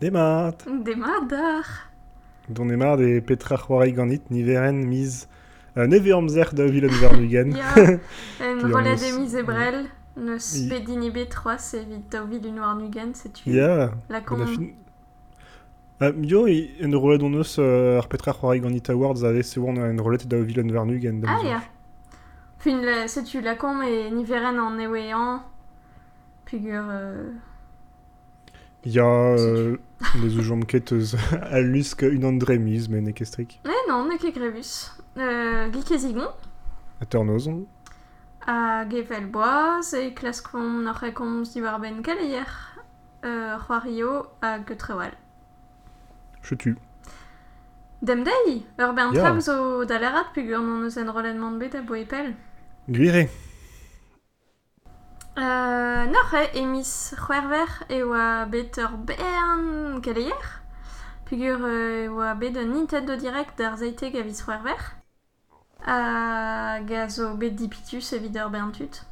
Demat Demadar Don emar de petra c'hoari ganit niveren miz uh, neve amzer da vilen vernugen. Ya, en Puis rolet on de s- mise ebrel, bedini B3, c'est vite au vil noir nugen, c'est tu. Ya, La on con. a fin... Uh, yo, en rolet don eus uh, ar petra c'hoari ganit awards ave se oan en rolet da vilen vernugen. Ah ya. Fin, c'est tu la con et niveren en ewean. Pugur, euh... Ya, uh, les oujom ket eus a lusk un andre miz, men ekestrik. Eh non, ne ket grevus. Euh, Gikezigon, A ternozon. a gevel boaz, e klaskon n'or rekomz diwar ben kaleier. Euh, c'hoario a getrewal. Je tue. Dem dei, ur ben Ya. trav zo dalerat pugur non eus en rolenman bet a bo epel. Gwire. Euh, nor e emis c'hwerver e oa bet ur bern kaleier. Pugur euh, e oa bet un Nintendo Direct d'ar zeite gavis c'hwerver. A gazo bet dipitus evit ur bern tut.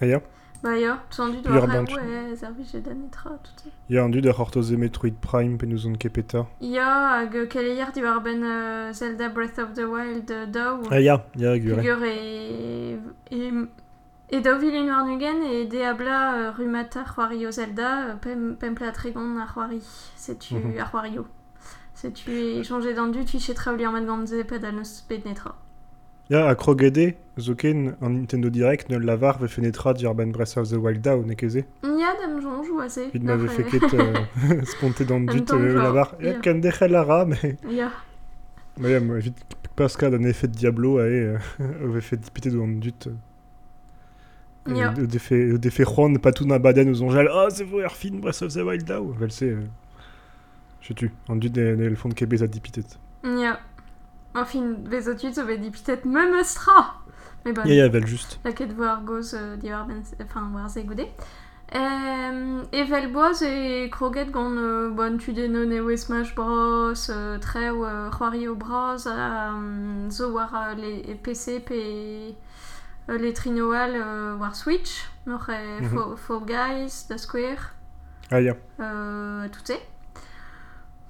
Ah ya. Ba yo, tout du Ur doa bern re tut. oe zervije danetra tout. Ya an dud ar c'hortoze Metroid Prime pe nous on kepeta. Ya hag kaleier diwar ben euh, Zelda Breath of the Wild euh, daou. Ah ya, ya gwire. Pugur e... e... E daou vilun war nugen e deabla euh, rumata c'hoario Zelda euh, pem, pempla tregon ar c'hoari. Setu Mhm. ar c'hoario. Setu e changé d'an du tu chez trauli an mat gantze ped an eus bet netra. Ya, a krogede, zoken an Nintendo Direct ne lavar ve fenetra dir ben Breath of the Wild da ou nekeze. Ya dam jonj ou ase. Vid m'avait fait ket euh, sponté dans dut lavar. Ya, ya. kan dechel ara, mais... Ya. Mais ya, moi, vite, Pascal d'un effet de Diablo a e, avait fait dipiter dans dut. Euh, défait, au défait Juan, pas tout n'a baden aux angels. Ah, c'est vous, Erfin, Breath of the Wild da ou Vel se... euh, Je tue. En dut ne le fond de kebez a dipitet. Ya. En fin, bezo tut zo bet dipitet mem eustra. Mais bon. Ya, ya, vel juste. La ket voir goz euh, diwar ben, enfin war ze goude. Euh, Evel boaz e kroget gant euh, bon tu deno newe Smash Bros, euh, trew euh, c'hoario bros, euh, zo war euh, les PC pe euh, les trinoal euh, war Switch. Fall, Fall Guys, da Square, Ah, ya. euh, tout se.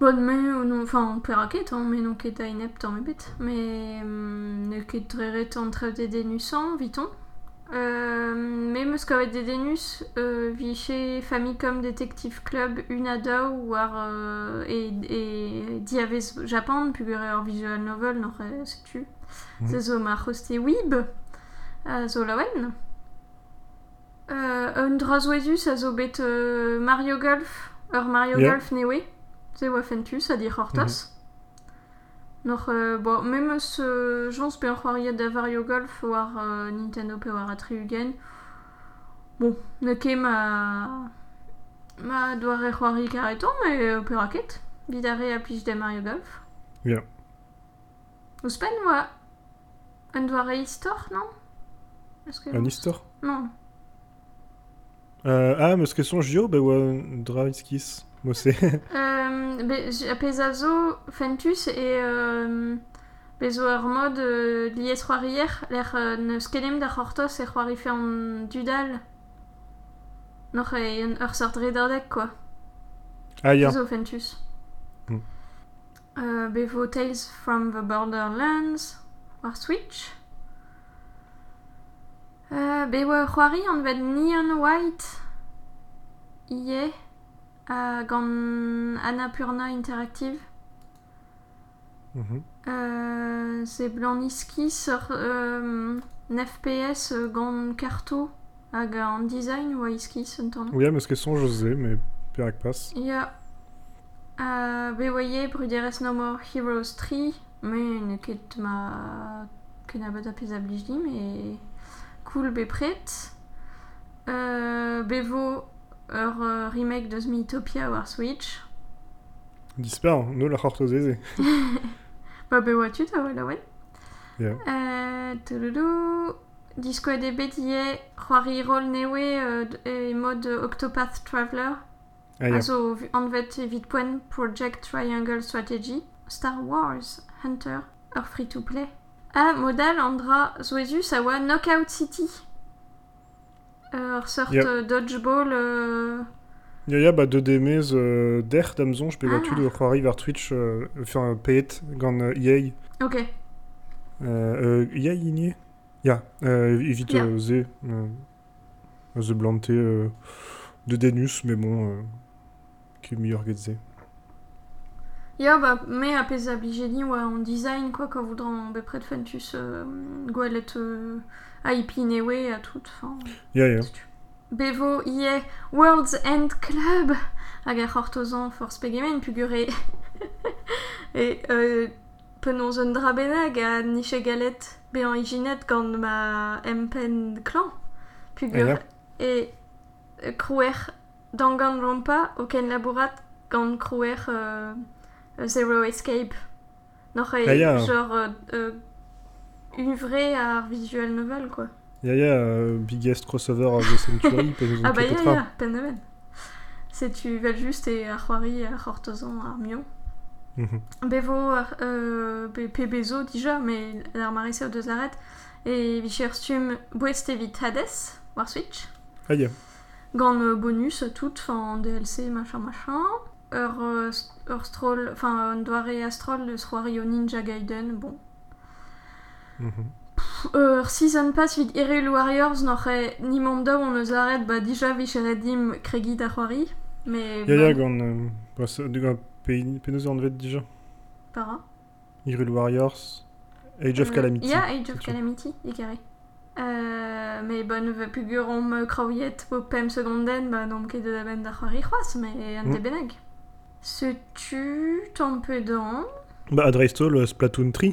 Bon, mais, euh, non, enfin, pe raket, hein, mais non ket a inept an ebet. Mais, hum, ne ket dreret an trev de denusan, viton. Euh, mais meus kavet de denus, euh, viche Famicom Detective Club unada war euh, et, et diavez Japan, pugur ur visual novel, nor e setu. Mhm. Se zo ma c'hoste wib, a zo lawen. Euh, un drazoezus a zo bet euh, Mario Golf, ur Mario Yeah. Golf newe. Se oa fentus, a dir hortas. Nor, euh, bon, même euh, jons pe c'hoariet da Mario Golf war euh, Nintendo pe war a triugen. Bon, ne ket ma... Ma doare c'hoari kareton, mais euh, pe raket. Bidare a plij de Mario Golf. Yeah. Ouz pen oa... Un doare istor, non? Un histoire Non. Euh, ah, mais ce que son Gio, bah ouais, Draviskis. Moi, c'est. Euh, be, j- apez a zo fentus e euh, bezo ur mod liez c'hoarier l'er euh, neus kelem da c'hortos e c'hoari fe an dudal Noc'h e un ur sort redardek, quoi. Ah, ya. Zo fentus. Hmm. Bevo Tales from the Borderlands war Switch. Euh, be oa c'hoari an vet Neon White ie a gant Annapurna Interactive. Mhm. Euh, c'est blanc niski sur euh, FPS euh, gant karto hag an design oa iskis un ton. Oui, mais ce que son José, mais Pirac passe. Ya. Uh, be oaie bruderes no more Heroes 3, mais ne ket ma ken abad a pez a blij di, mais cool be pret. Uh, bevo ur uh, remake deus Mythopia war Switch. Disper, nous la hortosese. Ba be oa tu ta oa la wen. Ya. Uh, touloulou. Disko e de bet ie c'hoari rol newe euh, d- e mod Octopath Traveler. Ah, ya. Also, an vet evit poen Project Triangle Strategy, Star Wars, Hunter, ur free-to-play. A modal an dra zoezus a oa Knockout City. Euh, ur sort Yep. euh, dodgeball euh, Ja, ja, bah, de demez euh, der damzon, je peux Ah. tu de croire vers Twitch, euh, enfin, payet gant euh, EA. Ok. Euh, inie Ja, euh, évite ze, ze blante euh, de Denus, mais bon, qui est meilleur que ze. Ja, bah, mais à pez abligeni oa en design, quoi, quand vous dran bepred fentus euh, gwelet euh, a ipi newe a tout, ja. setu. Bevo ie World's End Club hag ar c'hortozan force pegemen pugure e euh, penaos un dra bennak a niche galet be an ijinet gant ma empen klan pugure e euh, krouer dangan rompa o ken labourat gant krouer euh, Zero Escape noch e Ah, ja. genre euh, euh, uvre ar visual novel quoi Ja, ja, euh, biggest crossover of the century, Ah bah ya, petra. ya, pen da ben. C'est tu vel juste et ar c'hoari ar c'hortozan ar mion. Mhm. Bevo euh, bezo dija, mais ar marise o deus arret. Et vicher stum bouest evit Hades, war Switch. Ah, ja. Gant euh, bonus tout, enfin DLC, machin, machin. Ur, euh, ur stroll, enfin, un doare astrol, le c'hoari o Ninja Gaiden, bon. Mhm. Ur season pass vid Hyrule Warriors n'aurait ni mom daou on eus arret, bah déjà vicher dim kregit ar c'hoari. Mais ja, bah, gant, euh, bah, ça- de gant pe pe nous en vet déjà. para. Hyrule Warriors, Age of Euh, Calamity. Ya, Age of. Calamity, ekarre. Euh, mais bah, ne plus gurom kraouiet po pem segonden, bah, non ket de ben da c'hoari c'hoaz, mais an Mm. te benag. Se tu tempedan, Bah, Adreistol, Splatoon 3.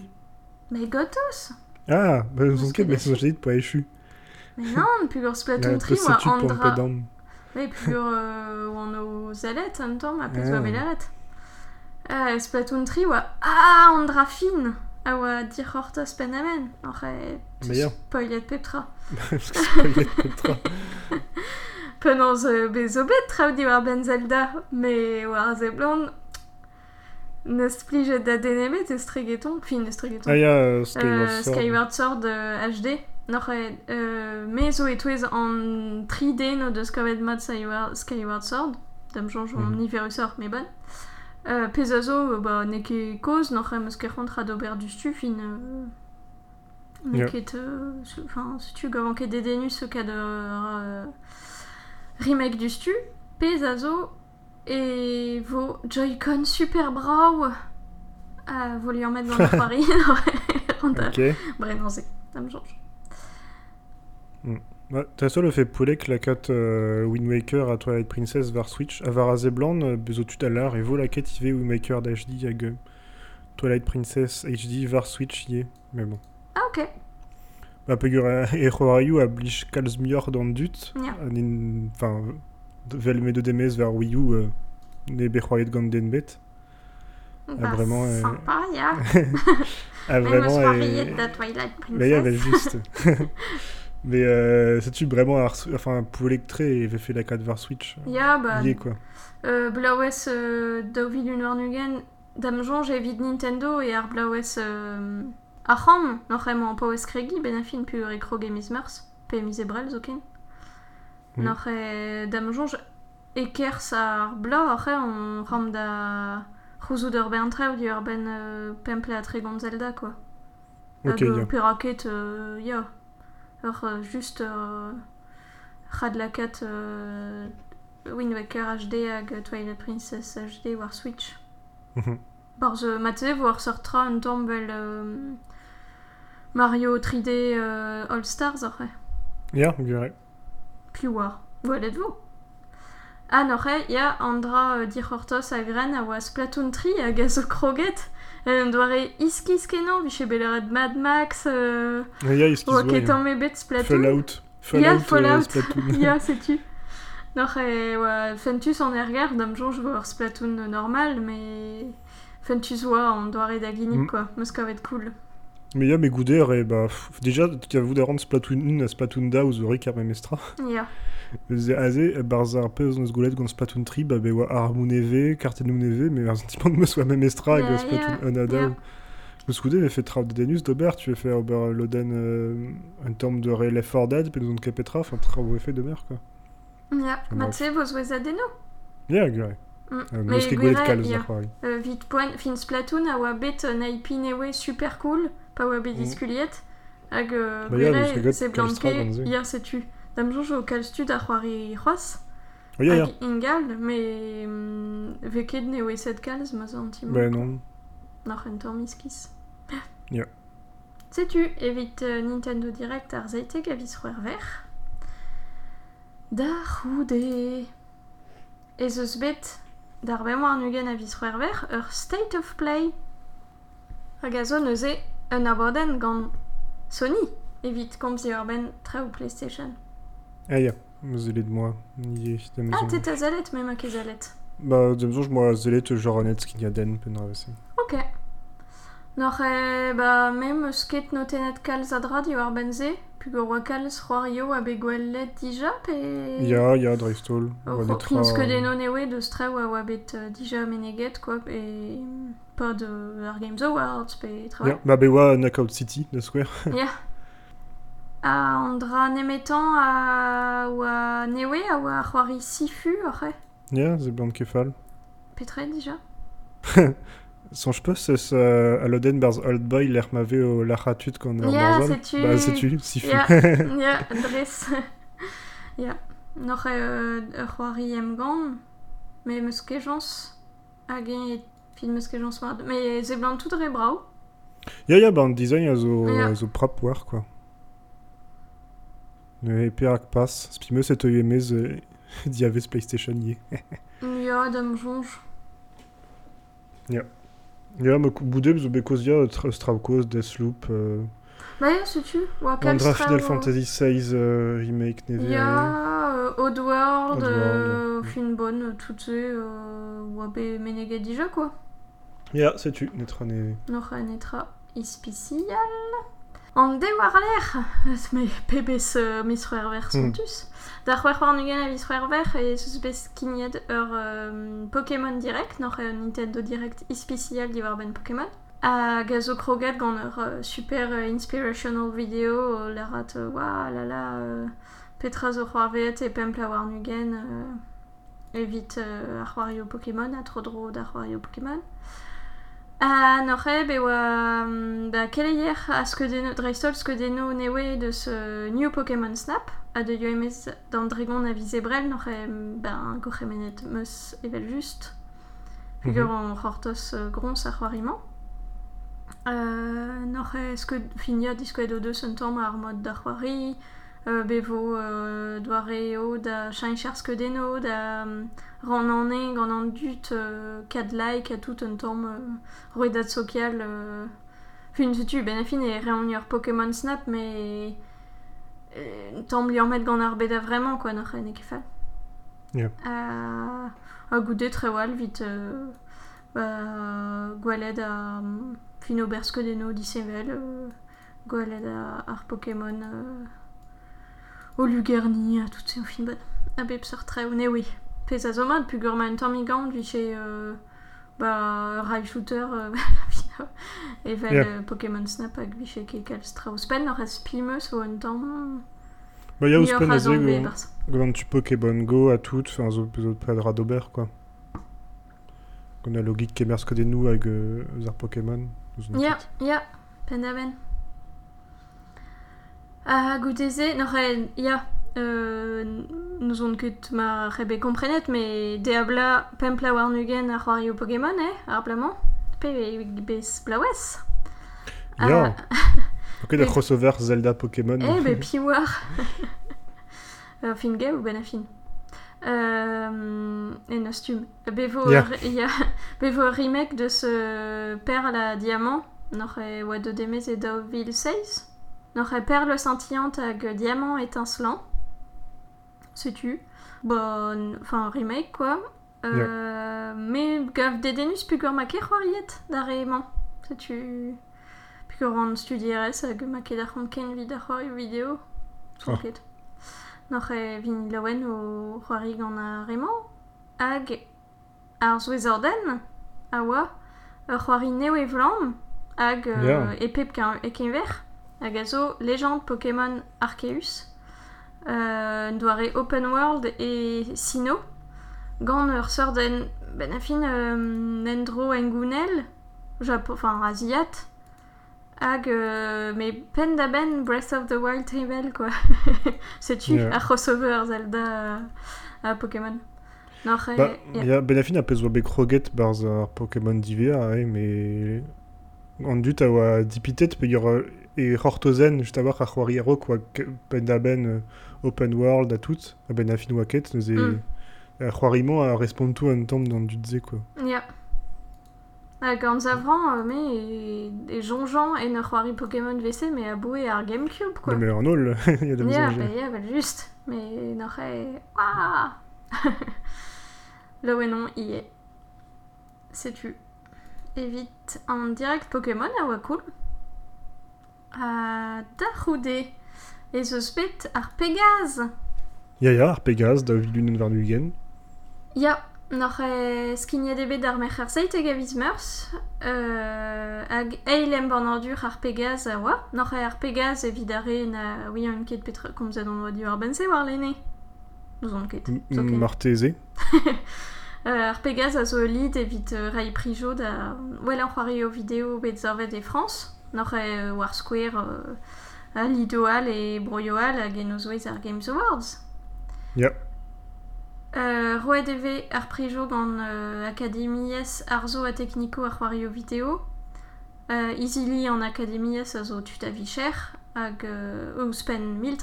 mais gotos. Ah, bah, en ket, mais j'ai dit pas échu. Mais non, plus gur Splatoon 3 tu ou pour Andra. Oui, gur euh, ou an o zalet, an tamm, a pez Ah. beleret. Euh, Splatoon 3 ou Ah, Andra fin A oa dir hortos pen amen. Oc'he, Meilleur. spoilet peptra. Parce que Penans euh, bezo bet traoù war ben Zelda, me war ze blond neus plijet da denemet eus tregeton, fin eus tregeton. Ah, euh, Euh, Skyward Sword. Skyward Sword euh, HD. Noch e, euh, me zo e touez an 3D no deus kavet mat Skyward, Sword. Dam jonj an Mhm. niverus or, me bon. Euh, pez a zo, euh, ba, ne ket koz, noch e meus ket c'hont ra d'ober du stu, fin... Euh, ne Ja. ket... Euh, enfin, se tu gavan ket dedenus ce kad euh, remake du stu. Pez a zo, e vo Joy-Con super brau a vo li an met gant ar c'hoari. Ranta. Ok. Brennan se, dam jonj. Ouais, T'as ça le fait Polek, la quête euh, Wind Waker à Twilight Princess vers Switch, à Varazé Blanc, euh, bezo à l'heure, et la quête IV Wind Waker d'HD euh, Twilight Princess HD vers Switch y est. Mais bon. Ah ok, Bah, pegur e c'hoarioù a blij kalzmior d'an dut, Ja. an in, enfin, vel me de demez vers Wii U, euh, ne be c'hoariet gant den bet. bah, vraiment, euh, sympa, ya. Ah, Vraiment, euh, de Twilight Mais il y avait Princess. juste. Mais euh, c'est-tu vraiment, enfin, Polek et avait fait la quête vers Switch. Ya, bah, Y est quoi. euh, Blaues euh, Unwarnugen, dam jonj evit Nintendo et ar Blaues euh, Acham, noch emañ paouez kregi, ben a fin pu e kro gemiz mars, pe miz ebrel zo ken. Mm. Noch e dam jonj e kers ar bla, arre on ram da c'houzout ur ben trev di ur ben euh, pemple a tregont Zelda, quoi. Ok, Hag, euh, ya. Peraket, euh, ya. Ur euh, juste euh, lakat euh, Wind Waker HD hag Twilight Princess HD war Switch. Mhm. Barz euh, matze war sortra un tombel euh, Mario 3D euh, All Stars arre. Ja, gure. War. Gwelet vo. Ah, norre, ya Andra euh, dir hortos a gren a oa Splatoon 3 hag a zo kroget. En doare iskis kenan, viche beleret Mad Max, euh, est-ce qu'ils oa se ket voient, an mebet Splatoon. Fallout. Fallout, euh, Fallout. Splatoon. ya, sais-tu Noch e, oa, fentus an erger, dam jonj vo ur Splatoon normal, mais fentus oa an doare da ginip, Mm. quoi. Meus kavet cool. Mais ya, mais gouder, et bah, pff, déjà, tu as voulu rendre Splatoon 1 à Splatoon da, ou Zori Carmemestra. Ya. Ze aze, barzar pe eus goulet gant Splatoon 3, bah, be oa Armoun eve, Kartenoun eve, mais ar tipant meus oa memestra hag Splatoon ya, 1 a daou. Meus ve fait trav de denus d'ober, tu veux faire ober loden euh, un terme de Relay for Dead, pe nous on capetra, enfin, trav ve fait de mer, quoi. Ya, Ah, matze voz wez adeno. Ya, gure. Ket gwelet kalz ar c'hoari. Euh, vite point, fin Splatoon a oa bet euh, newe super cool, pa oa bet Mm. diskuliet, hag euh, ket se blanke, ya setu. Dam jo jo kalstud ar c'hoari c'hoaz, ya. hag ingal, me mm, veket newe set kalz, ma zo anti Bah non. Noch en tamm miskis. Ya. Setu, evit euh, Nintendo Direct ar zeitek a vis c'hwer ver. Da roude. Ez eus bet d'ar bemoar nugen a vis c'hwer ver ur State of Play. Hag a zo neuze un aborden gant Sony. Evit komzi ur ben tra ou PlayStation. Ah, ya. Meus elet moi. Ah, a zalet, me ma ket dem zo, moi, zelet genre net skin ya den pen ravese. Ok. Nor e, ba, mem eus ket notenet kalz a dra di war benze, pug ur oa kalz c'hoario a begwellet dija, pe... Ya, ya, dreistol. O Oa netra... Pins ket eno newe deus tre oa oa bet euh, dija meneget, quoi, e... Pa de ar Games Awards, pe. Ya, bewa Knockout City, de Square. Ya. A an dra nemetan a oa newe a oa c'hoari sifu, oc'he. Ya, ze blant kefal. Petre dija? Sonj peus eus uh, aloden barz Old Boy l'er ma veo lachatut gant ur Ya, barzhon. setu. Bah, setu, sifu. Ya, ya, dres. ya. Noch e ur c'hoari em gant, me meus kejans hag e fin meus kejans mat. Me ze blant tout dre brau. Ya, ya, bah, design a zo, zo prap war, quoi. Ne e perak pas. Spi meus et eo emez euh, diavez PlayStation ye. Ya, dam jonj. Ya, zo bekoz ya tra- Stravkos, Deathloop, euh, Ba ya, setu. Oa kal Andra Final Fantasy VI euh, remake neve. Ya, euh, Oddworld, euh, fin bonne, euh, tout se, euh, oa be meneget dija, quoi. Ya, setu, netra ne... Noch an etra ispicial. An de war l'air, me pebes uh, mis c'hwer ver sontus. Da c'hwer war nugen a vis c'hwer ver e eus bez ur Pokémon Direct, noch e Nintendo Direct ispicial di war ben Pokémon. A gazo kroget gant ur uh, super uh, inspirational video, lerat, wa la la, petra zo c'hwer vet e pempla war nugen, evit ar c'hwario Pokémon, a tro dro da Pokémon. Ah, n'aurait, be oa, mm, ba, keleier a skedeno, dreistol skedeno newe de ce New Pokémon Snap, a de UMS dans Dragon a visebrel, n'aurait, ben, gochemenet meus evel just, figure Mhm. en hortos euh, grons ar c'hoariman. Euh, sked, deus un tamm ar mod da c'hoari, euh, bevo euh, doare eo da chainchar skedeno, da um, ran an gant an euh, kad a tout un tamm euh, roedat social euh, fin tu ben a fin e reon ur Pokémon Snap mais euh, tamm li an met gant ar beda vraiment quoi n'oc'h en e kefal Ya. a, a goude tre wal vit euh, ba, gwaled a um, fin ober skedeno disevel euh, gwaled a, ar Pokémon euh, o lugerni a tout se o fin bon a bep seur tre ou ne oui pez a zo mat pugur ma un tamm igant vi che euh, ba rail shooter euh, euh, Pokémon Snap hag vi che ket kalz tra ouspen ar ez pimeus o un tamm Bah, ur ouspen a gant tu Pokémon Go a tout, enfin, zo radober, quoi. Gant a logik kemer skedenou hag euh, eus ar Pokémon. Ouz Ya, ya, pen ah, guteze, noren, ya, euh, nous on ket ma rebe komprenet, me deabla pempla war nugen ar wario Pokémon, eh, ar blamant, pe bez blawes. Ya, ok da crossover Zelda Pokémon. Eh, be pi war. fin ge ou ben a fin euh, et Nostum. Bevo, yeah. y a, bevo remake de ce Perle à Diamant, n'aurait Wado Demes et Deauville 16 notre perle scintillante que diamant étincelant. Se tue. Bon, enfin, remake quoi. Euh, mais gav dedenus pugur maker horiet dareman. Se tue. Pugur an studierez hag maket da c'homken vid ar c'hoari video. Oh. Noc'h e vin laouen o c'hoari gant a ver hag a zo legend Pokémon Arceus euh, open world e sino gant ur sort den ben a fin euh, nendro engounel Japo, enfin asiat hag euh, mais pen da ben Breath of the Wild table quoi. Setu Yeah. ar crossover Zelda a Pokémon. Noc'h Ba, e- ya benafin a pez oa bet kroget barz ar Pokémon divea, eh, mais... An dut a oa dipitet pe yor euh, e c'hortozen just a war ar c'hoari aro quoi pen da ben euh, open world a tout, a benafin oa ket, neuze... Mm. Ar c'hoarimo a respond tout an tamm d'an dut ze quoi. An zavran, euh, me e, e jonjan en ur c'hoari Pokémon VC, mais a boe ar Gamecube, quoi. Mais en ol, il y a des maisons bah, ya, bah, juste. Mais n'aurait... Ouah Là, ouais, non, y est. Sais-tu Évite en direct Pokémon à Wakul. À Darude. Et ce spit ar Pégase. Ya ya, ar Pegaz da e skignedebe d'ar merc'h ar seit eg a viz meurs, euh, hag eilem ban ordur ar pegaz a oa, e ar pegaz evit are na oui an ket petra komzet an oa du ar bense war lene. Nous on ket. Marteze. Euh, ar pegaz a zo evit euh, rai prijo da wel an c'hoari o video bet zorvet e France, noch e war square euh, a lidoal e broioal hag en ozoez ar Games Awards. Ya. Euh, Roed eve ar prijo gant euh, akademiez ar zo a tekniko ar video. Euh, Izili an akademiez a zo tut a vicher, hag euh, eus pen mil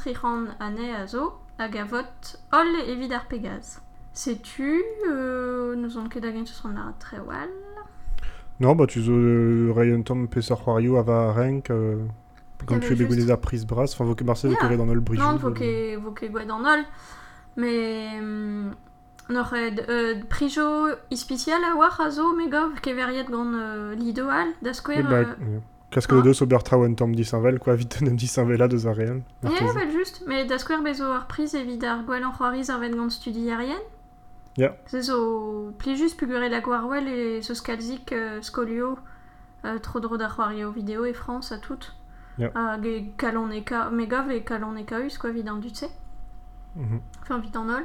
ane a zo, hag a vot ol evit ar pegaz. Sais-tu, euh, nous on ket a gent eus an ar tre wal. Non, bah tu zo euh, Ryan Tom pe ar c'hoario ava renk, euh, quand tu es begounet juste. ar prise bras, enfin, vo ket Marseille Ya. yeah. ket an ol brijou. Non, vo ket, vo ket gwed an ol, mais... hum, Nor ed, euh, prijo ispicial a war a zo me gov keveriet gant euh, da skwer... bah, euh, ja. Kask hein de deus ober traoù an tamm disanvel, quoi, vite nem disanvel a deus ar real. Ja, Marteze. well just, me da skwer bezo ar priz evit ar gwell an c'hoariz ar vet gant studi. Ya. Se zo pli just pugure la gwar e zo skalzik euh, skolio euh, tro dro da video e France a tout. Ya. Hag e kalon e ka, me gov e kalon e kaus, quoi, vid an dutse. Mhm. Enfin, vite en ol.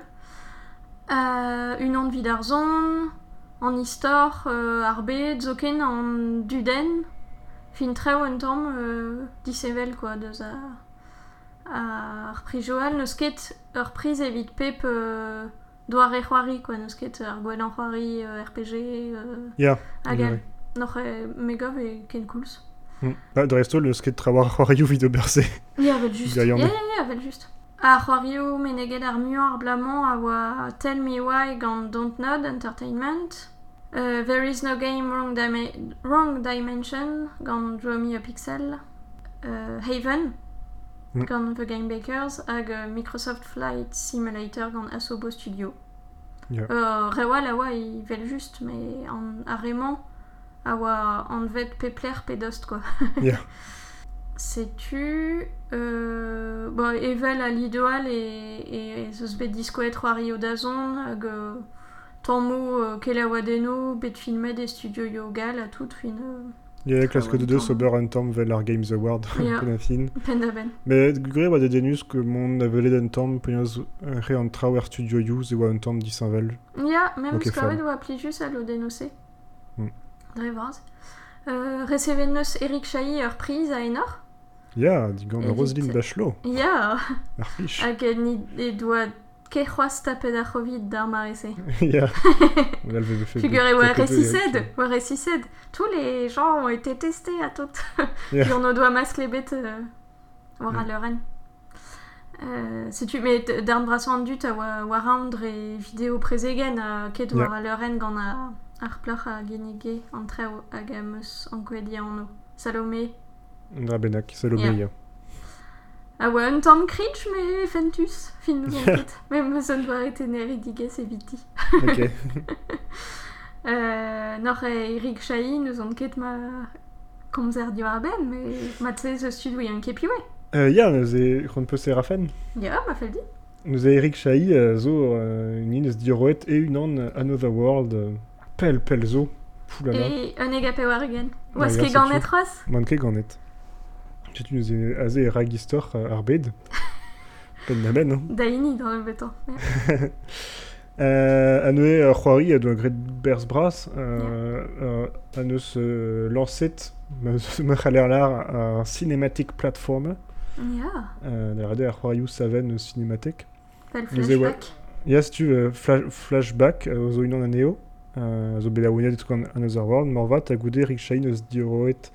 Une an vid ar zon, an istor, euh, ar bet, zoken an duden, fin treo un tamm disevel, quoi, deus a, ar prijoal, neus ket ur priz evit pep doar e c'hoari, quoi, neus ket ar gwell an c'hoari, euh, RPG, euh, Ya. hag Ja, el. ouais. Noc'h e megov e ken koulz. Mm. Bah, de resto, le skate trawar ar c'hoario vid berse. Ya, vel just. Ya, Ya, ya, vel just. A c'hoario meneged ar muiñ ar blamant a oa Tell Me Why gant Don't Nod Entertainment. Uh, There is no game wrong, Dime- wrong dimension gant Draw Me a Pixel. Uh, Haven Mm. gant The Game Bakers hag uh, Microsoft Flight Simulator gant Asobo Studio. Ya. Uh, Rewal a oa i vel just, me an a remañ a oa an vet pepler pe dost, quoi. Ya. Sais-tu euh, bon, Evel a l'ideal et, et zeus bet diskoet c'hoari o dazon hag euh, tammo euh, ket la wadeno bet filmet e studio yogal a tout fin euh, Ya, klask de deus Traoù an tamm. ober an tamm vel ar Games Award. Pen a fin. pen da ben. Gure oa a velet penaos re an studio you ze oa an tamm disanvel. Ya, même Ok, okay, skavet fab. oa plijus a lo denose. Mm. Dre vaz. Euh, Reseven neus Eric Chahi ur priz a enor. Ya, digant Evit. Roselyne Bachelot, Ya, ar hag e doa ke c'hoaz tapet ar c'hovid d'ar marese. Ya. Elle veut faire Figurez récissed, ouais, récissed. Tous les gens ont été testés à toutes. Yeah. Puis on doit masque les bêtes euh, voir à Mm. leur reine. Euh, si tu mets d'arn brasson du ta wa wa round et vidéo présegen à ket war Yeah. à leur reine gant a ar plach a genige an treo hag a meus an kwedi an no. Salomé. Benak, Salomé, Yeah. Ah ouais, un tom cringe mais fentus. Nous enquête. Même me son doit être neridige c'est viti. Ok. Euh, noch e Eric Chahi nous ket ma komzer dio ar ben, mais ma tse ze stud oui un kepi ouais. Euh, ya, nous e c'hant peus e rafen. Ya, ma fel di. Nous e Eric Chahi euh, zo euh, une ines diroet e une an Another World euh, pel pel zo. Foulala. Et un ega pe war egen. Ouais, Oaz ya, ket gant setu. net roas Manke ganet. Tu nous e aze e ragistor euh, ar bed. Pen na ben, hein. Da ini dans le beton. Euh, an eus ar c'hoari a doa gret berzh bras, euh, euh, an eus euh, lancet, ma ma c'haller lar ar cinematic platform, euh, rade ar c'hoarioù saven e oa- flashback. Ya, si tu euh, flash, flashback, euh, zo unan aneo, euh, zo bet a ouenet gant Another World, morvat a goude rik chain eus diroet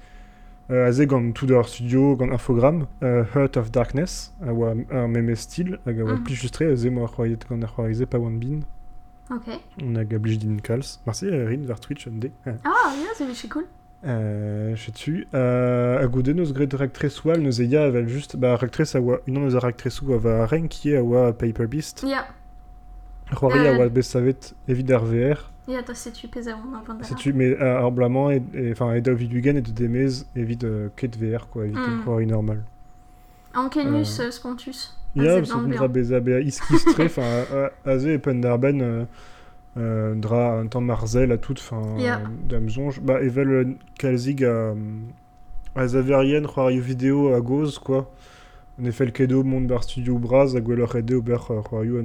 euh, a ze gant tout ar studio, gant infogram, euh, Heart of Darkness, a oa ar meme stil, hag a oa Mhm. plij justre, a ze mo ar c'hoariet gant ar c'hoarize pa oan bin, Ok. on a blij din kalz. Merci, euh, Rin, var Twitch, an de. Ah, ya, c'est vachement cool. Euh, tu euh, a goude neus gret raktresoual, neus e ya avel just, ba raktres a oa, unan neus a raktresou a va ren ki a oa Paper Beast, Ya, c'hoari a Euh, oa besavet evit ar VR, ya, ta setu pez a oan an Si tu mets euh, ar blamañ et, et enfin et David Dugan et de Demez évite euh, ket VR quoi, évite Mm. mm. quoi normal. Ankenus euh... Spontus. Ya, Ah, bien. dra beza bea iskistre, enfin a- aze e pen d'arben euh, euh, dra un temps marzel à toute fin Ya. d'amzonj. Bah evel euh, kalzig a a zaverien c'hoarioù vidéo a goz quoi. En effet, le kedo monde bar studio braz a gwellor ede ober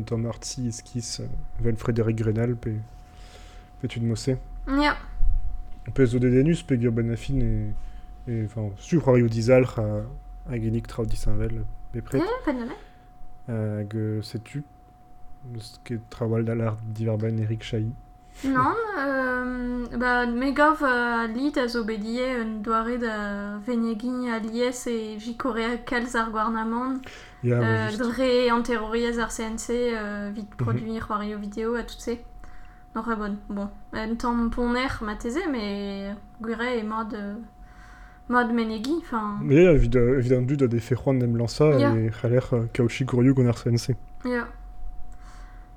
temps marti iskis euh, vel Frédéric Grenal pe pe tu de mosse. Ya, Pe zo dedenus pe gur ben afin e... e enfin, stu c'hoarioù dizalc'h a, a genik traoù disanvel be pret. ya, pas de mal. Euh, euh, setu eus ket trawal da l'art divar ben Eric Chahi? Non, euh, bah, megov a lid a zo bedie un doare da venegin a lies e jikorea kalz ar gwarnamant, Ya, euh, juste. dre an terroriez ar CNC, euh, vite Mhm. produire wario vidéo a tout se. Non, très bon. Bon, un temps poner ma teze, mais gwire e mod, euh, mod menegi, enfin, Mais ya, evit, euh, evit an dud a defe c'hoant nem lança Ya. e c'haller uh, kaochi gorioù gant ar CNC. ya.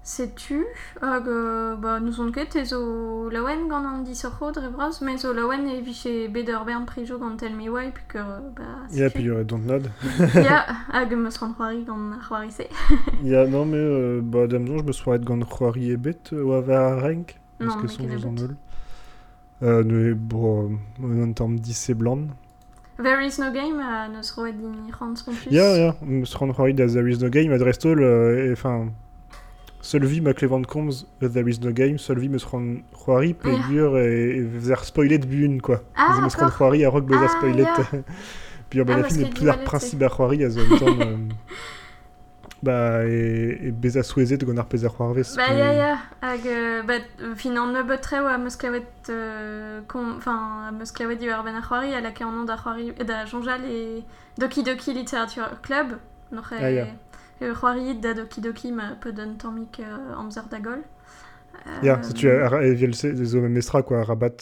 Sais-tu, hag, euh, bah, nous on ket lawen gant an disoc'ho dre braz, mais zo lawen e viche beder bern prijo gant Tell Me Why, puisque, euh, bah, Ya, ur don't nod. Ya, hag meus ran c'hoari gant ar c'hoari se. ya, non, mais euh, bah, damzon, je me soaret gant c'hoari e bet euh, oa va a renk. Non, Parce que son bet. eul. Euh, ne, bon, euh, an tamm 10 e blan. There is no game a neus roet din rand spontus. Ya, ya, meus ran c'hoari da There is no game, euh, e, enfin... Seul vie ma clevant combs There is no game, seul vie meus ran c'hoari pe Ya. gur e, e ver spoilet bun, quoi. Ah, Ze meus ran d'accord. c'hoari a rok beza Ah, spoilet. ya. Puis ben Ah, a parce fin e que plus ar Duvalet, principe ar c'hoari a zo an tamm... euh, Bah, e, e beza souezet gant ar pez ar c'hoarvez. Bah, ya, ya, hag, euh, bah, euh, fin an nebeut tre oa meus klavet, euh, kom, enfin, a meus klavet iwer ben ar c'hoari, a lake an an da c'hoari, euh, da jonjal e Doki Doki Literature Club, Ah, ya. E c'hoari da Doki Doki ma peu d'un tammik euh, amzer da gol. Ya, Euh, si tu as e viel se zo mem estra quoi, a rabat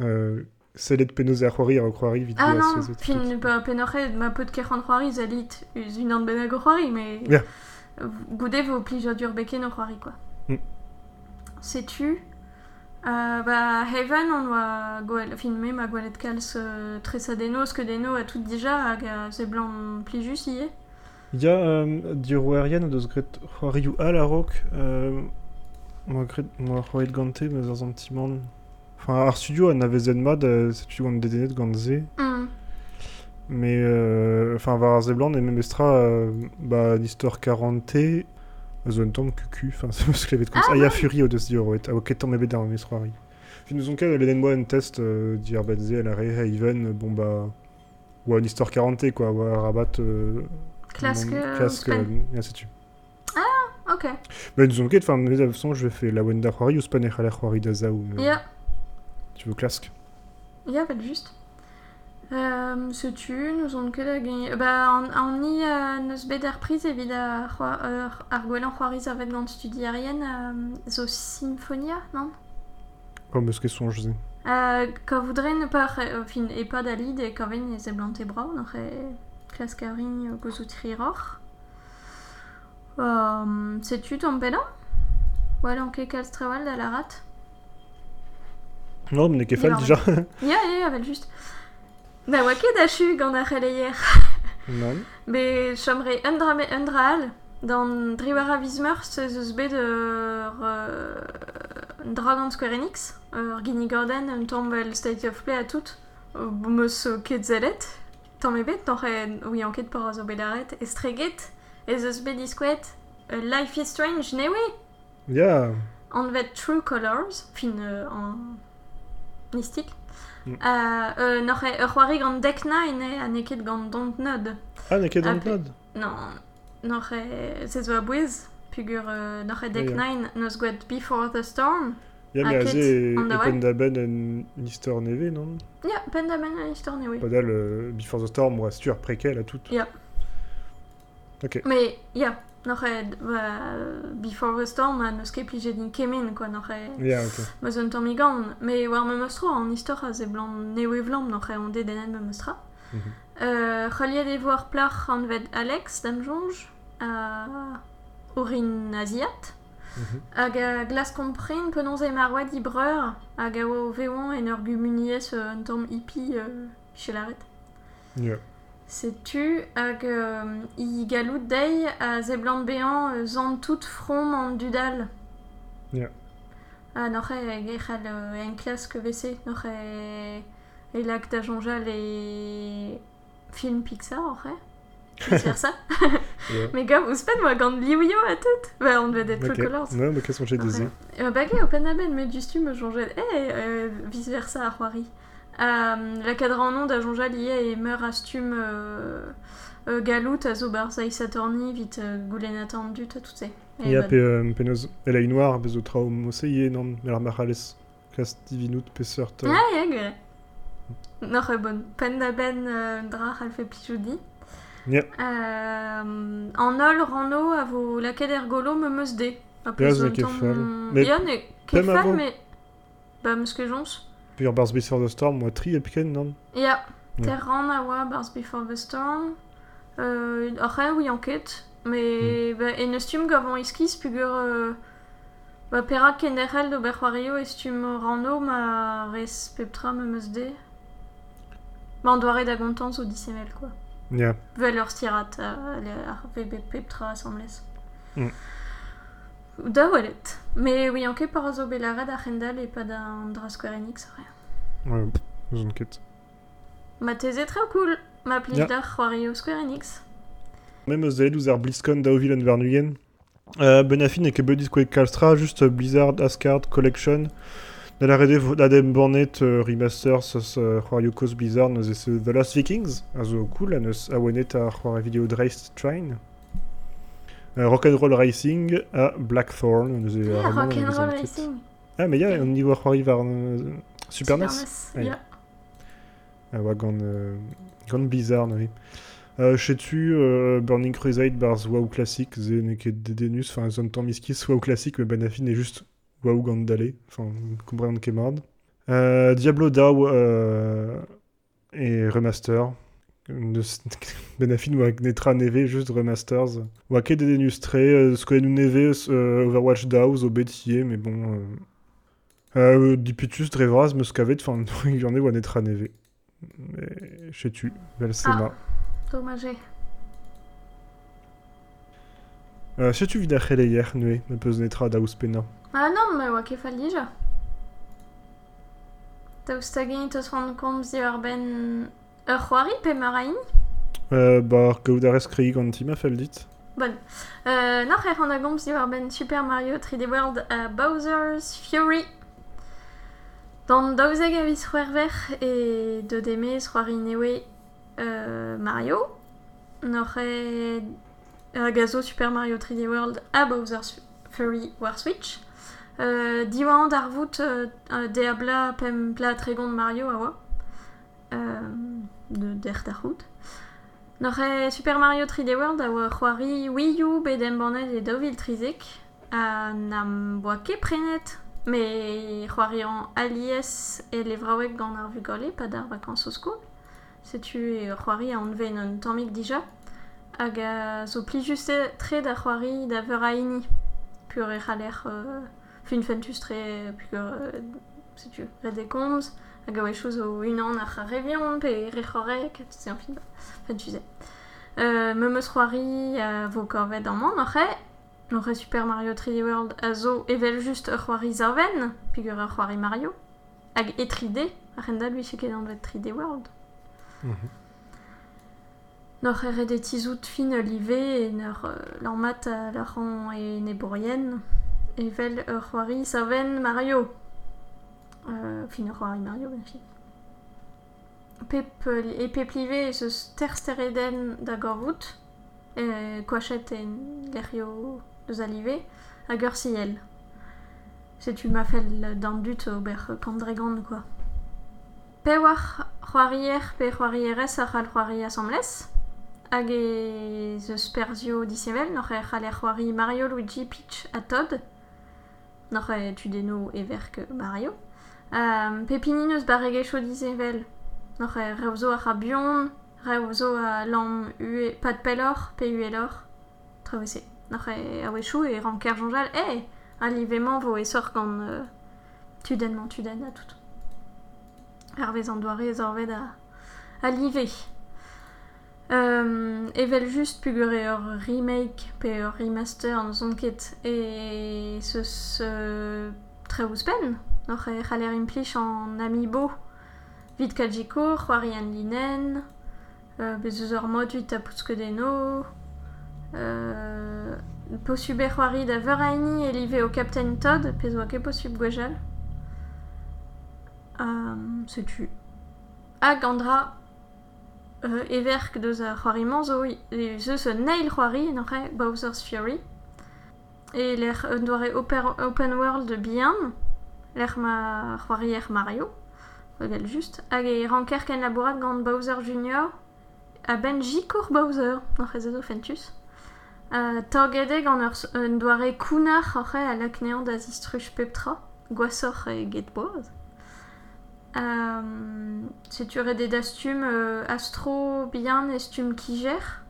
euh, selet penoz ar c'hoari ar c'hoari vid Ah non, fin ba penoc'he ma peu de c'hoant c'hoari zalit uz un an benag c'hoari, mais Ya. euh, goude vo plij dur beken o c'hoari, quoi. Mm. Sais-tu euh, bah, Heaven, on doit goel, fin me ma gwelet kalz euh, tresadenos que deno a tout déjà hag a ze blanc plijus ie. Ya, dir oerien o deus gret c'hoarioù al a euh, moi gret, moi c'hoarit gante, meus ar zantimant... Enfin, ar studio an avait zen mod, euh, setu gant dedenet gant ze, Mm. mais euh, enfin, var ar ze blan, e mem estra, euh, bah, l'histoire 40T, zo un tamm kuku, enfin, c'est meus klevet komz. Ah, Ah, ya Fury o deus dir oet, a o ket tamm ebet ar mes c'hoari. Fin nous on leden moi un test euh, dir bet ze, la re Haven, bon bah... Ou une histoire 40 quoi, ou un rabat... Span. euh, et ainsi de suite. Ok. Mais nous on ket, enfin, mais de toute façon, je vais faire la Wenda Huari ou Span et la Huari d'Aza ou... euh, Ya, Tu veux Klasque ya, pas juste. Euh, Sais-tu, nous on ket a gagné... Bah, an ni euh, priz evit a c'hoa- euh, ar gwelan c'hoariz avet gant studiarien euh, zo Symphonia, non? Oh, mais ce que sont, je sais. Euh, ka voudren par euh, fin e pa da lid e kaven e zeblant e brao noc'h e klas kavrin euh. Um, Setu ton pedan Ou an ket kalz trewal da la rat Non, mais Non, déjà. Ya, ya, avel just. Ba oa ket achu gant ar c'heleier. non. Be chomre un dra me un dra al dan driwar a vizmeur se zeus bet ur euh, un dra gant Square Enix ur Guinea Gordon un tombel State of Play a tout euh, meus ket zelet tamm ebet noc'h e oui an ket por a zo bet aret estreget e bet diskouet euh, Life is Strange newe Ya. on vet True Colors, fin euh, en mystique. Mm. Euh, euh, n'aurait ur c'hoari gant dekna ene a neket gant Dontnod. Ah, n'a ket Ah, an pe- nod Non, n'aurait c'est zo a bouez, pugur Oui, deknain nos gouet Before the Storm. Ya, Ah, mais ket, aze e, an da e oa. pendaben en Nistor neve, non Ya, pen da ben a istor ne oui. Podal, euh, Before the Storm, moi, stur prequel à tout. Ya. Ok. Mais, ya, n'aurait euh, Before the Storm a nos ket plije din kemen, quoi, n'aurait... Ya, ok. Meus un tamm gant, me war me mostro an istor a ze blant newe vlam n'oc'h on de denet me mostra. Mhm. Euh, C'holiet e voir plach an vet Alex dam jonj a orin aziat. Mhm. Hag a glas kompren penons e marwad i breur hag a oa veon en ur gumuniez euh, un tamm hippie euh, chelaret. Ya. Setu hag euh, i galout dei a ze blant bean euh, zan tout from an dudal. Ya. Ah, n'oc'h e gechal euh, en klas que vese, n'oc'h e... E lag da jonjal e... Film Pixar, oc'h e Vice versa. Ya. Mais gars, vous spent moi liouio a tout Bah, on devait d'être Ok. True Colors. Non, mais qu'est-ce qu'on j'ai. Euh, bagay au penaben, mais du stu me jonjal e euh, vice versa a c'hoari. Euh, la cadre en nom da jonjal ie e meur a stum euh, galout a zo bar zaïs atorni vite goulen attendu ta tout se. Et Ya, pe, penoz, elle a une noire, bezo traum oseye, non Mais marales, kas divinut, pesert. Ah. Noch e bon. Ben euh, dra al fe Euh, en ol rano a vo laket er golo me meus de. Ja, ze ne ket fall. Mais Ja, ne ket. Ba, meus jons. Bars Before the Storm, moi, tri epken, non Ja. ter ran a oa Bars Before the Storm. Euh, Après, oui, enquête. Mais, ba, en eus tum gavon iskiz, pugur... Euh, ba, perak kenerel do berwario estum rano ma res peptra me meus de. Ba, an doare da gontans o dissemel, quoi. Ya. Vel ur stirat a ar vebe peptra assemblez. Mm. Da welet. Mais oui, enquête par zo e pa da an dra Square Enix, rien. Ouais, zon ket. Ma teze très cool. Ma pli Ja. da c'hoario Square Enix. Même eus eus ar BlizzCon daouvil an Vernugen. Euh, Benafin et que Buddy Quake Calstra, juste euh, Blizzard Asgard Collection. Da la rede d'Adem Bornet Remaster, Blizzard, nous esse The Lost Vikings, a zo cool, a neus a a c'hoar vidéo Dreist Train. Euh, Rock'n'Roll Racing a Blackthorn, nous esse Ah, Rock'n'Roll. Racing. Ah, mais on y voit c'hoari var euh, Super NES. Ouais. Ja. Ah euh, Blizzard, oui. Euh, Chetu, euh, Burning Crusade, bars WoW classique, ze ne ket dedenus, enfin, zon tamm iskis, WoW classique, mais Benafin est juste WoW gant dale, enfin, comprendre ket mord. Euh, Diablo DAO euh, et Remaster. De, Benafin ou Netra Neve, juste Remasters. Ou ket dedenus tre, euh, nous neve, Overwatch DAO, zo betier, mais bon... Diputus, Drevras, Muscavet, enfin, il y en a Neve. Mais, Chetu, Velsema. Dommage. Euh, Setu vid ar c'heleier, nue, me peus netra da ouspena. Ah non, mais oa ket fall dija. Taous tagin tos ran komz di ur ben... Ur c'hoari pe ma rain Euh, bah, gaout ar eskrei gant tima fel dit. Bon. Euh, Noc'h e ran a gomz di ur ben Super Mario 3D World a Bowser's Fury. Dan daouzeg a vis c'hwerver e de deme c'hoari newe euh, Mario. E a gazo Super Mario 3D World a Bowser's Fury war Switch. Euh, Diwan vout euh, euh, de a bla pem pla tregont Mario a oa. Euh, de der d'ar vout. Noc'h e Super Mario 3D World a oa c'hoari Wii U bedem bannet e daouvil trizek a nam boa ket prenet c'hoari an alies e levraoueg gant ar vugole pa d'ar vakans o skol. Setu e c'hoari a onven un tammig dija hag a zo pli juste tre da c'hoari da veur pur e c'haler euh, fin fentus tre pur euh, setu red e komz hag a wechou zo unan ar c'harevion pe re c'horek tout se an fin fentus e. Euh, me meus Super Mario 3D World a zo evel just ur c'hoari zaven, pigur Mario, hag e 3D, a renda ket an vet 3D World. Mhm. Nor tizout fin live e neur euh, leur mat a la ran e evel ur c'hoari saven Mario. Euh, fin ur c'hoari Mario, ben fi. Pep, euh, e pep live eus terstereden da gorvout, e koachet en lerio eus alive, hag ur siel. tu m'as fait dans dut ober quoi. Pe war c'hoarier pe ar c'hoari hag e eus perzio disevel, noc'h e c'hal c'hoari Mario, Luigi, Peach a Todd, noc'h e tu deno e verk Mario. Um, pepinin eus barregecho disevel, noc'h e revzo a rabion, revzo a lam ue, pat pelor, pe uelor, travese. Noc'h e a wechou e ranker jonjal, e, eh, alivement vo e gant uh, tudenman tuden a tout. Hervez an doare ez orved a, a live. Um, evel just pugure ur remake pe remaster an zon ket e seus uh, tre ouzpen, noc'h e c'haler implich an amiibo vid kajiko, linen, euh, mod vid tapouskedeno, euh, posub e e Captain Todd, pez oa ket posub gwejal. Um, setu. Hag andra euh, everk deus a c'hoari manzo, zeus un neil c'hoari, n'oc'he Bowser's Fury. E l'er un doare open, world bien, l'er ma Mario. Revel just. Hag e ranker ken labourat gant Bowser Junior a ben jikour Bowser, n'oc'he zezo fentus. Uh, Torgede gant ur un doare peptra, gwasor e get. Um, Seture de dastum euh, astro bien e stum kiger.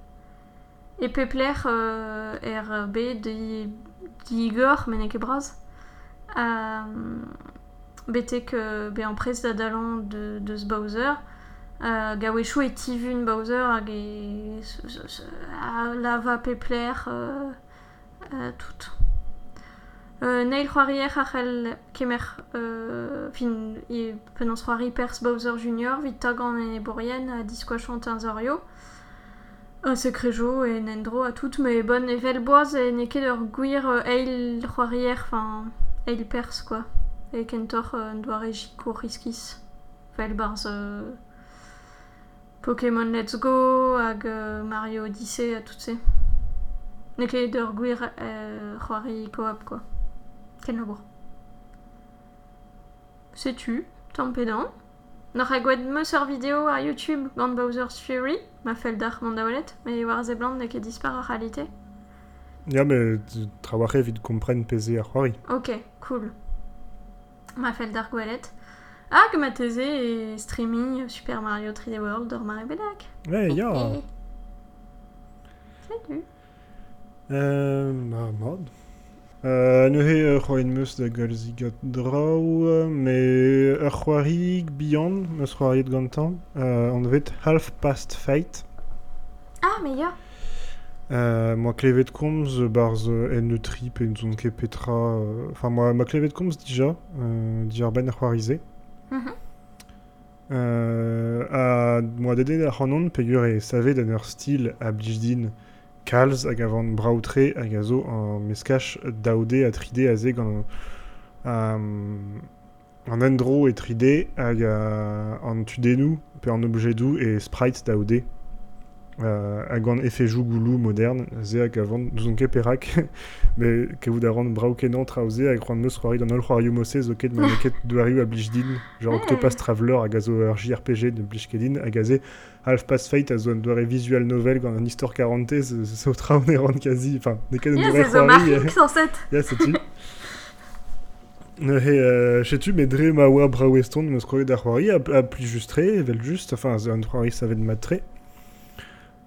E pepler euh, b de digor men eke braz. Um, betek euh, be an prez da dalan de, de Bowser. Uh, gawechou e tivun Bowser hag e a lava pepler uh, uh, tout. Uh, neil c'hoarier a c'hell kemer uh, fin e penans c'hoari pers Bowser Junior vit tagan e borien a diskoachant un zorio. A sekrejo e nendro a tout, me bon e vel boaz e ne ket ur gwir uh, eil c'hoarier, fin eil pers quoi. E kentor doare jiko riskis. Vel barz... Uh, Pokémon Let's Go hag Mario Odyssey a tout se. Ne ket ur gwir uh, c'hoari co-op quoi. Ken labour. Setu, tampedan. Nor a gwed meus ur video ar YouTube gant Bowser's Fury, ma fel d'ar mandaolet, me war ze blant ne ket dispar ar realite. Ya, me traware vid kompren peze ar c'hoari. Ok, cool. Ma fel d'ar gwelet. Hag ma teze e streaming Super Mario 3D World ur mare bedak. Ouais, ya. Salut. Euh, ma mod. Euh, neuhe ur c'hoarin meus da galzigat draou, me ur c'hoarig bihan, meus c'hoariet gantan, euh, an vet Half Past Fate. Ah, me ya. Euh, moi klevet komz barz euh, en trip en zon ket petra... euh, Enfin, moi, ma klevet komz dija, euh, di ar ben c'hoarize. Mhm. Euh, a moi dede ar c'hanon pegur e savet an ur stil a blij din kalz hag avant braoutre hag a meskach daoude a 3D a an an endro e 3D hag a, an tudenou pe an objedou e sprite daoude euh, hag an efejou goulou moderne ze hag avant nous on ket perak me kevout a ran braou kenan traoze hag ran meus c'hoari d'an ol c'hoari mose zo ket ma ket douariou a blij din genre Ouais. Octopus Traveler hag a zo ur JRPG de blij ket din hag a ze Half Past Fate a zo an doare visual novel gant an histoire 40 ze zo traoù ne ran kazi enfin marrik sans set. Ya, setu. Ne he, euh, setu, met dre ma oa bra weston meus ar c'hoari a, a pli just tre, evel just, enfin, ze an c'hoari savet mat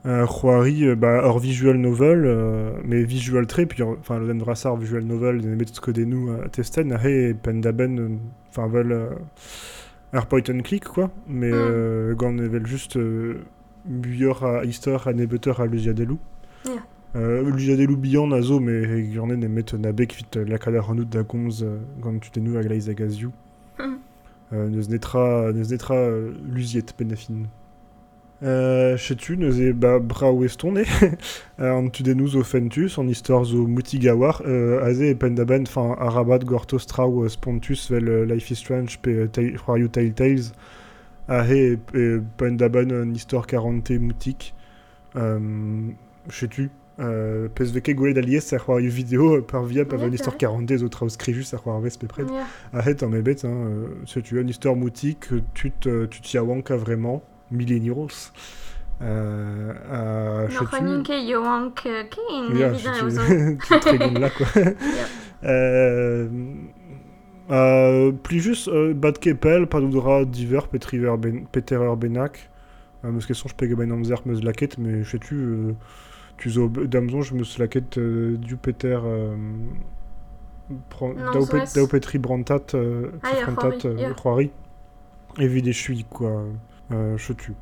tre. Euh, c'hoari, euh, bah, hor visual novel, euh, mais visual tre, puis, hor- enfin, le drasar visual novel, den emet skodet nou a testen, a he, pen da ben, euh, enfin, euh, ar point and click, quoi, mais Mm. euh, gant evel just euh, buior a histoire a nebeteur a luziadelou. Yeah. Euh, luziadelou bihan a zo, mais gant en emet na bek vit euh, lakadar an out da gomz euh, gant tu tenou hag laiz hag azioù. Mhm. Euh, neus netra, neus netra euh, luziet fin. Euh, neuze ba bra weston e. An tu denous o fentus, an istor zo moutigawar, euh, aze e pendaben, fin arabat gorto strau euh, spontus vel euh, Life is Strange pe euh, Tale- Royal Telltales. Ahe e, e pendaben an istor 40 moutik. Euh, Chetu, euh, pez veke gwelet alies ar c'hoari vidéo par via pa an istor ouais. 40 zo traus skrijus ar c'hoar vez pe pred. Yeah. Arrête, en mébête, hein, euh, si tu as une histoire moutique, tu te, tu t'y awanka vraiment, millennials. Euh, tu très bon là, quoi. Euh, euh, plus juste, euh, Bad Kepel, pas d'oudra divers, Petriver ben, Peterer Benak. Euh, parce que je peux ben amzer slaket, mais je sais-tu, euh, tu zo damzon, je me euh, du Peter. Euh, Bran- Non, Dao so Pet- est. Dao Petri Brantat, euh, Ah, euh. Et vide chui, quoi. Euh, je tue.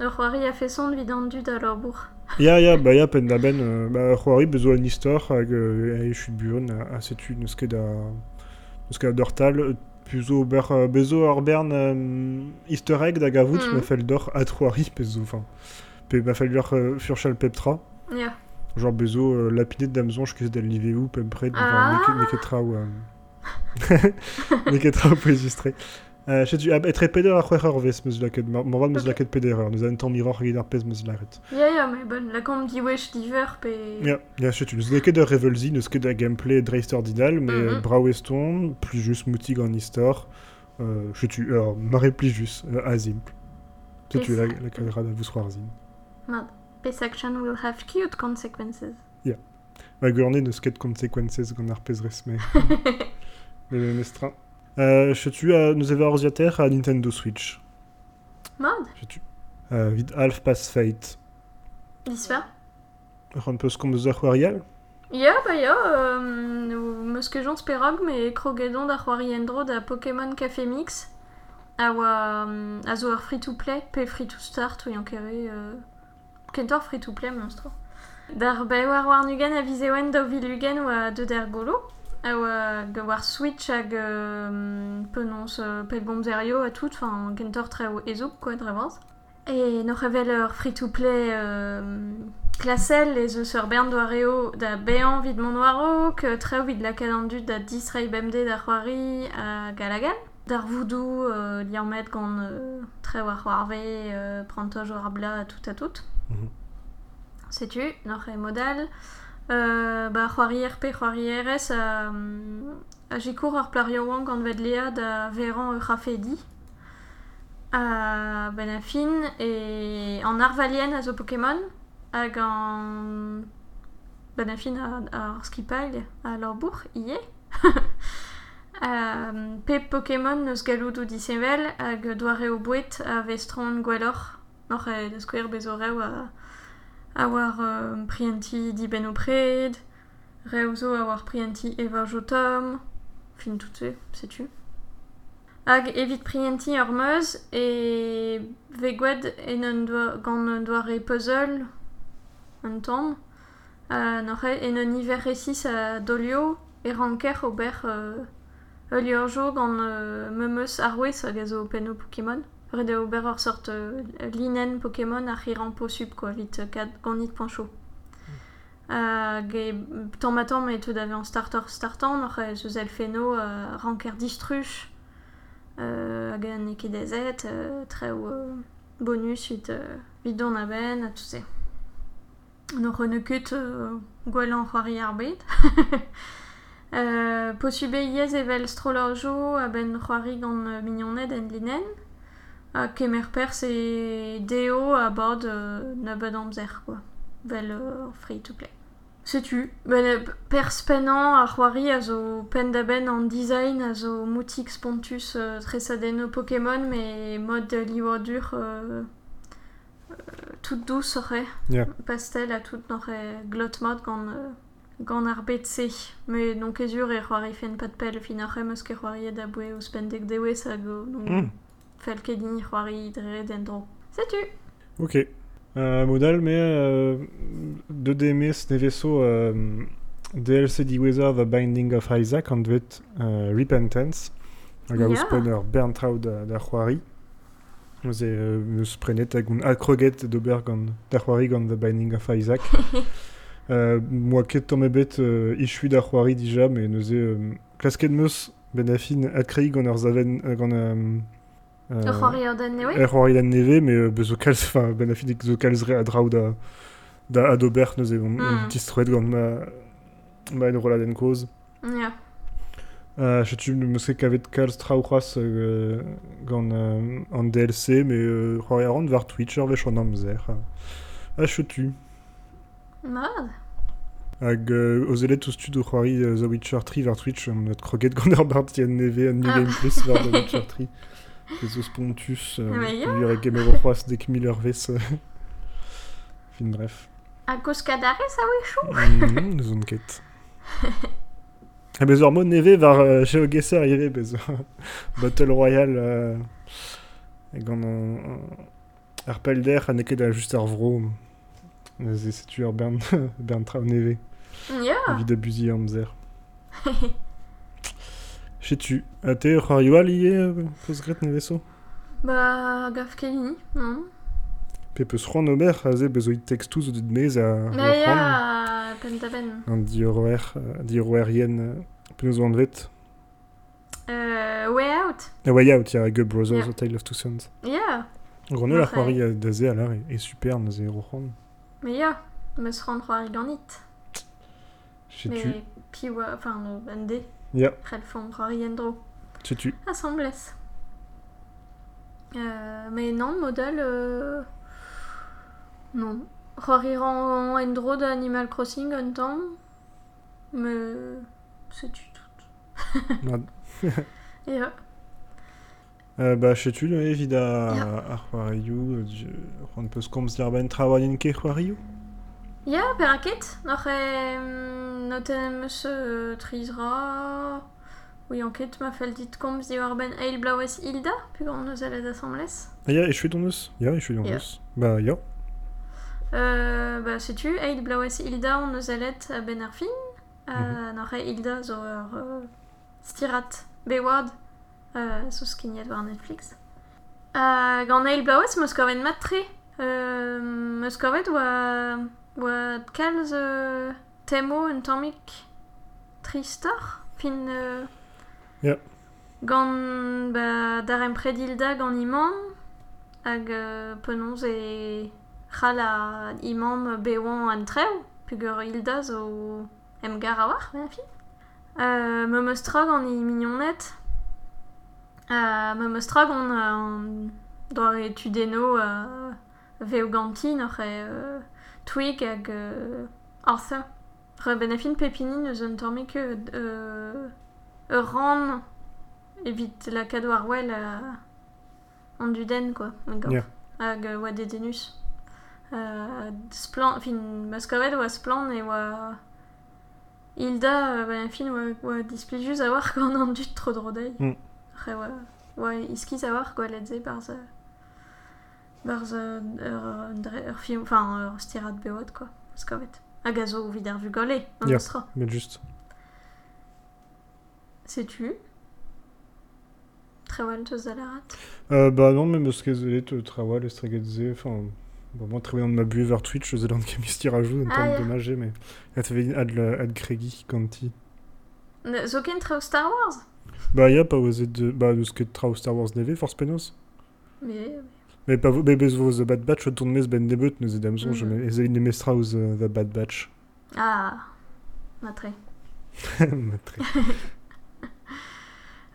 Le Rory a fait son vidandu da leur bourg. Ya, ya, bah, ya, pen da ben, euh, bah, Rory, bezo an istor, hag, euh, e chut buon, a, setu, neus ket da, neus ket da dortal, euh, puzo, ber, euh, bezo ar bern, euh, easter egg da gavout, Mhm. ma fel dor, bezo, enfin, pe, ma fel euh, furchal peptra, Yeah. genre bezo, euh, lapinet d'amzon, je kez del liveu, pep pred, Ah. neket, neketra, ou, euh, neketra, ou enregistré. Euh, je tu, etre peder a c'hwer arvez, meus laket, morval meus Ok. laket pederer, neus an tamm miror hag ar pez meus laret. Yeah, yeah, mais bon, la com dit wesh diver, pe... Ja, ja, je neus neus ket ur revelzi, neus ket da gameplay dreist ordinal, mais Mhm. mm -hmm. plus just moutig an istor, euh, je tu, alors, mare plus just, euh, azimple. Je tu, la, la caméra da vous soirzin. This action will have cute consequences. Ma gourne neus ket consequences gant ar pez resme. Mais le mestra. Euh, je tu, euh, nous orziater à Nintendo Switch. Mod, Je tu. Euh, vid Half Pass Fate. disfer. Un peu ce qu'on nous a royal. Ya, bah ya, euh, meus ket jont sperog, mais krogedon da da Pokémon Café Mix. A oa, um, a zo ar free-to-play, pe free-to-start, ou yankere, euh, kentor free-to-play, monstro. Dar war war nugen a vizewen da oa golo. Oa ge war Switch hag euh, penons euh, pet bomzerio a tout, enfin, kentor tre o ezoup, quoi, drevaz. Et no revel ur free-to-play euh, klasel les eus ur bern doareo da bean vid mon noiro que treo vid la calendu da disrei bemde da c'hoari a galagan. Dar voodoo euh, liamet gant euh, treo a c'hoarve euh, prantoj ar bla tout a tout. Mhm. Setu, noc'h e modal. Euh, ba c'hoari RP, c'hoari RS a, a jikour ar plario wang gant ved lea da veran ur rafedi. A ben a fin e an arvalien a zo Pokémon hag an ben a fin a, a ar skipail a lor bourg, ie. euh, pe Pokémon neus gallout ou disevel hag doare o bouet a vestron gwellor noch e deus bezo reo a, a war euh, prianti di ben o pred reo zo a war prianti eva jo tom fin tout se, setu. Hag evit prianti ur meuz e vegwed en un doa, puzzle un tamm uh, noc'h e en un hiver a dolio e ranker ober euh, ul ur jo gant euh, memeus arwez a zo pen o Pokémon Red eo ober ur sort euh, linen Pokémon ar c'hiran posub quoi vit euh, kad gant nit point chaud. Hag e tamm a tamm e tout d'ave an starter startant noc'h e eus el feno uh, ranker distruch euh, hag an eke dezet euh, treo euh, bonus vit euh, vit don a ben a tout se noc'h ne ket euh, gwell an c'hoari ar bet euh, posube iez evel strolorjo a ben c'hoari gant euh, mignoned en linen a kemer pers e deo a bod euh, na bed amzer quoi. Vel euh, free to play. Setu, ben, euh, pers pennan ar c'hoari a zo pen da ben an design a zo moutik spontus euh, tresaden o Pokémon mais mod euh, liwadur euh, euh, tout douce Yeah. pastel a tout e glot mod gant euh, gant ar mais non kezur e c'hoari fen pat pel fin ar remeus ke c'hoari da boe o spendek dewez hag o non Mm. fel ket din c'hoari dre den dro. Setu Ok. Euh, modal, mais euh, de DMS neveso euh, DLC diweza The Binding of Isaac an dvet euh, Repentance. Hag yeah. ouzpen ur bern da, da c'hoari. Oze euh, eus prenet hag un akroget d'ober gant da c'hoari gant The Binding of Isaac. euh, moi ket tamm ebet euh, ichu da c'hoari dija, mais neuze euh, klasket meus ben afin akrei gant ur zaven... Euh, gant, euh, Ur c'hoari ur den newe Er c'hoari dan neve, mais euh, bezo kalz, enfin, ben a fin dik zo kalzre a draoù da, da adober neuze on, Mm. on distrouet gant ma, ma en rola den koz. Ya. Euh, je tu me sais kavet kalz traoùras euh, gant euh, an DLC, mais euh, c'hoari a rand var Twitch ur vech an amzer. Ah, je tu. Marad. Hag euh, ozelet stud o c'hoari euh, The Witcher 3 var Twitch, an net kroget gant ar bart yen neve an New Ah. Game Plus var The Witcher 3. Eus pontus, euh, Ah, mais ya. ur eg emer o c'hoaz dek mil ur vez. euh. fin bref. A koz kadare sa wechou Mm, Neus on. Ha bez ur mod neve var GeoGuessr yeve bez Battle Royale euh, hag an ar pelder a neket a just ar vro. Ez e setu ur bern, bern traoù neve. Ya. Evit abuzi amzer. Chetu. A te ur c'hoari oal ie euh, peus gret neveso Ba, gaf kelini, non Pe peus c'hoant ober a ze bezo it textouz o dud mez a Ma ya, pen da ben. An di ur oer, euh, di ur oer yen euh, peus oan vet. Euh, way out. A way out, ya Gub Brothers, Yeah. A Tale of Two Sons. Ya. Gronne ar Après. c'hoari da ze e, super na ze. Me ya. C'hoari ganit. Pi oa, enfin, no, bende. Ya, C'hell fon c'hoari endro. chetu. Assemblès. Euh, mais non, modèle... Euh... Non. C'hoari ran endro d'Animal Crossing un temps. Mais... C'est tu tout. Ya. Euh, ba chetu no evit a ar c'hoarioù, c'hoant peus komz d'ar ben traoaien ket c'hoarioù. E noten meus euh, trizra... Oui, enquête m'a fait dit komz di war ben eil blauez Hilda, puis on nous allait d'assemblès. Ah ya, e chouet on eus Ya, e chouet on Ya. eus. Ba ya. Euh, bah, sais-tu, eil blauez Hilda, on nous allait à ben ar fin. Mhm. Euh, n'oc'h Hilda zo euh, stirat beward, euh, zo skignet war Netflix. Euh, gant eil blauez, meus kovet mat tre. Oa kalz uh, temo un tammik tristor fin... Uh, yeah. Gant ba, dar em predilda gant imam hag uh, penonz e c'hall a imam bewan an treo pugur ilda zo em gar a war, ben fin. euh, me meus tra gant e mignonet uh, me meus gant uh, doare tudeno euh, veo gantin oc'h e... Uh, Twig hag euh, Arthur. Re ben a fin pepini neus un tammik euh, ur ran evit la kado ar wel euh, an duden quoi hag Ya. hag euh, oa dedenus euh, splan fin maskovet oa splan e oa Hilda euh, ben fin oa, oa displijus a war gant an dud tro dro dei Mm. Re oa oa iskiz a war gwelet ze barz euh, barz ur, film enfin ur stirat beot quoi hag a zo vid ar vugole an Ya. ostra Mais juste. Sais-tu? Trewal teus da larat Euh, bah non, mais parce que zelet euh, ze, enfin... Bon, moi, très bien de vers Twitch, zelet an kemisti rajout, en Ah, de dommage, mais... Ad, ad Zo ken treo Star Wars? Bah, ya, pas osé de... Bah, de ce que trao Star Wars neve, Force Penos. Mais Mais pas vous, mais bez vos The Bad Batch, tourne mes ben debut, nous edamson, Mhm. je mets, et ne mestra euh, The Bad Batch. ah matre Très.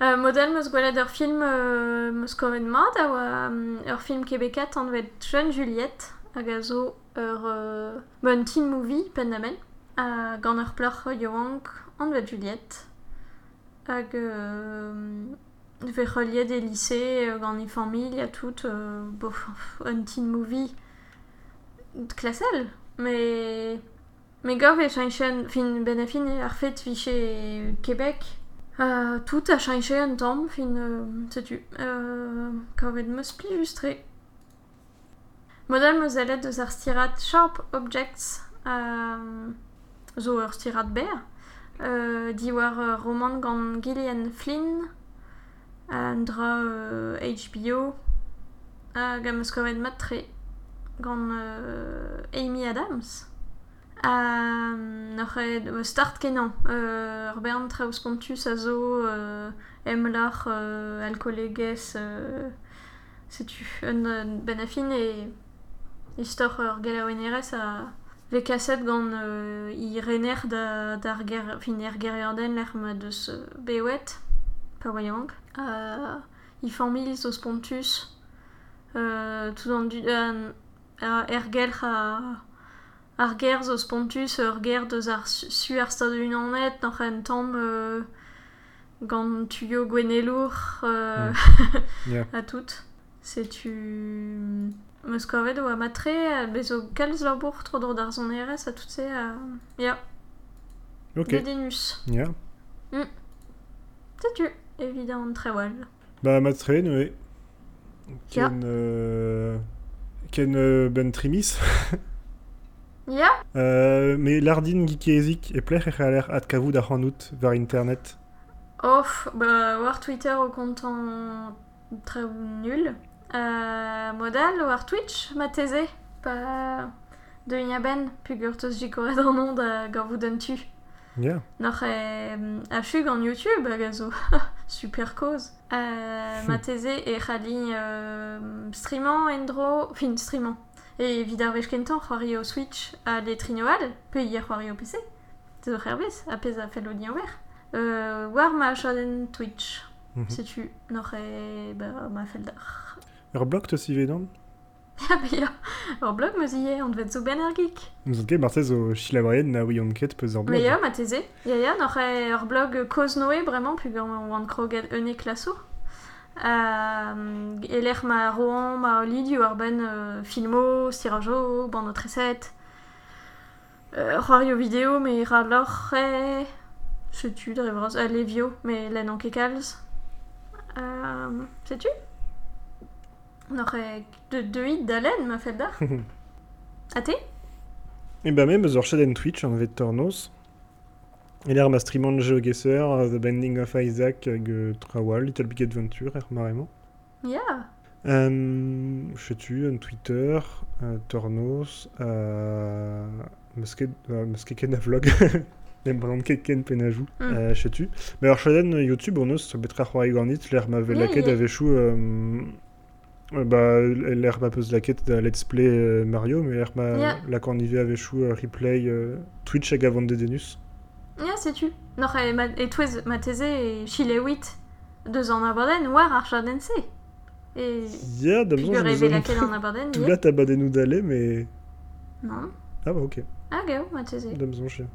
euh, Model meus gwelet ur film euh, meus kovet mat a oa um, ur film kebekat an vet Jeune Juliette hag a zo ur euh, bon teen movie pen da men a gant ur pleur yoank an vet Juliette hag euh, ve reliet des lycées euh, gant i familh a tout euh, bof, un teen movie klasel mais mais gov e chanchen fin ben a fin ar fet viche Québec. Euh, tout a chanché un temps fin sais-tu. Euh, kovet meus pli justre model meus alet deus ar stirat sharp objects euh, zo stirat ber euh, di war euh, roman gant Gillian Flynn an dra euh, HBO hag am eus kovet mat tre gant euh, Amy Adams. A n'oc'h e start kenan, euh, ur bern traoù spontus a euh, emlar euh, alcolegez euh, setu un, un ben a fin e istor ur galaouenerez a ve kaset gant euh, i rener da, d'ar ger, fin er geriodenn l'er ma euh, bewet, pa voyang. Euh, i familh zo spontus, euh, tout an du... Euh, a er gelc'h a... ar ger zo spontus ur ger deus ar su ar stad en tamm euh, gant tuyo gwenelour euh, Yeah. a tout. Setu... Meus kovet oa matre bezo kalz labour tro dro d'ar zon erez a tout se a... Ya, Ok. dedenus. Yeah. Setu, évidemment très well. Bah, Matre. Ja. Ken, euh, Ken euh, Ben Trimis. Ya, Euh, mais Lardin Gikezik e plech e l'air ad kavout da c'hanout var internet. off, bah, war Twitter au content très nul. Euh, modal, war Twitch, ma pas de ben, puis gurtos jikoret an nom da gavou d'un tu. Yeah. Noch e a chug an YouTube hag a zo. Super cause. Euh, ma teze e c'hali euh, streamant endro, fin streamant. E vidar vech kentan c'hoari o Switch a le trinoal, pe hier c'hoari o PC. Te zo c'herbez, a pez a fel o di ober. Euh, war ma Twitch. Mhm. Setu, noch e ba, ma fel dar. Ur blog te sivedan Ha meus ie, an vet zo ket o na ket peus blog. Me ya, ma teze. Ya ya, noch e ur blog bremañ, oan kroget klaso. Euh, e lec'h ma roan, ma lidio ar ben euh, filmo, stirajo, treset. Euh, me ra lor e... Setu, dre vras, a levio, me len an kekalz. Euh, setu Noch e de, de hit da len, ma fel da. A te E ba me meus ur chaden Twitch an vet tornos. E l'air ma streamant GeoGuessr, The Bending of Isaac hag euh, Trawal, Little Big Adventure, er. Ya. Um, Chetu, un Twitter, uh, Tornos, uh, Musket, uh, ken a vlog. Nem brand ket ken pen a jou, Mm. uh, chetu. Mais ar chaden euh, YouTube, on eus, betra c'hoari ganit, l'air ma Yeah, yeah. a vechou, um, bah, l'air ma peus laket da Let's Play euh, Mario, mais l'air ma Yeah. la cornive a vechou uh, replay euh, Twitch hag avant de denus. Ya, setu. Noch e, ma, e touez ma teze e chile 8 deus an abaden war ar chaden se. E Ya, da besoin, figure je e nous laket an abaden, Tout là, badenou d'aller, mais... Non. Ah bah ok, Ah, gao, ma teze. da besoin chien.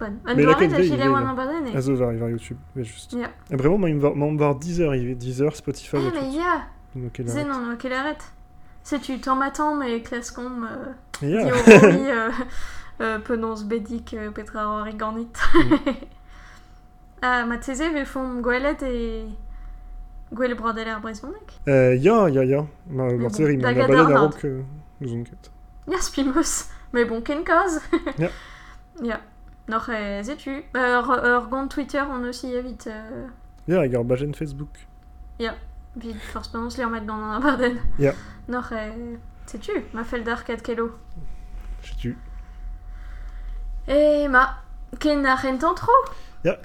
Bon. An Mais ve, chile il est- abaden e. Ah, va YouTube, mais juste. Ya. Et vraiment, moi, il me va 10 heures, il 10 heures, Spotify, et mais tout. Ya. Donc, il Zen arrête. an oa ket arret. Setu, tamm atam me klaskom euh, Yeah. diorori euh, euh, penons bedik euh, petra ori ganit. ah, ma ve font gwelet e... Gwell bradel ar brezmonek. Euh, ya, ya, ya. Ma, Mais ma bon, série, da ma a nord. rock, euh, nous on ket. Ya, spimos. Mais bon, ken kaz. Ja. Ya. Noch zetu. Euh, ur, ur gant Twitter, on aussi evit... Euh, Ya, hag ar bajen Facebook. Vid force penons li remettre dans un abaden. Ja. Noch e... Zetu, ma fel d'ar 4 kilo. Je tu. E ma, ken ar rentan tro. Ya,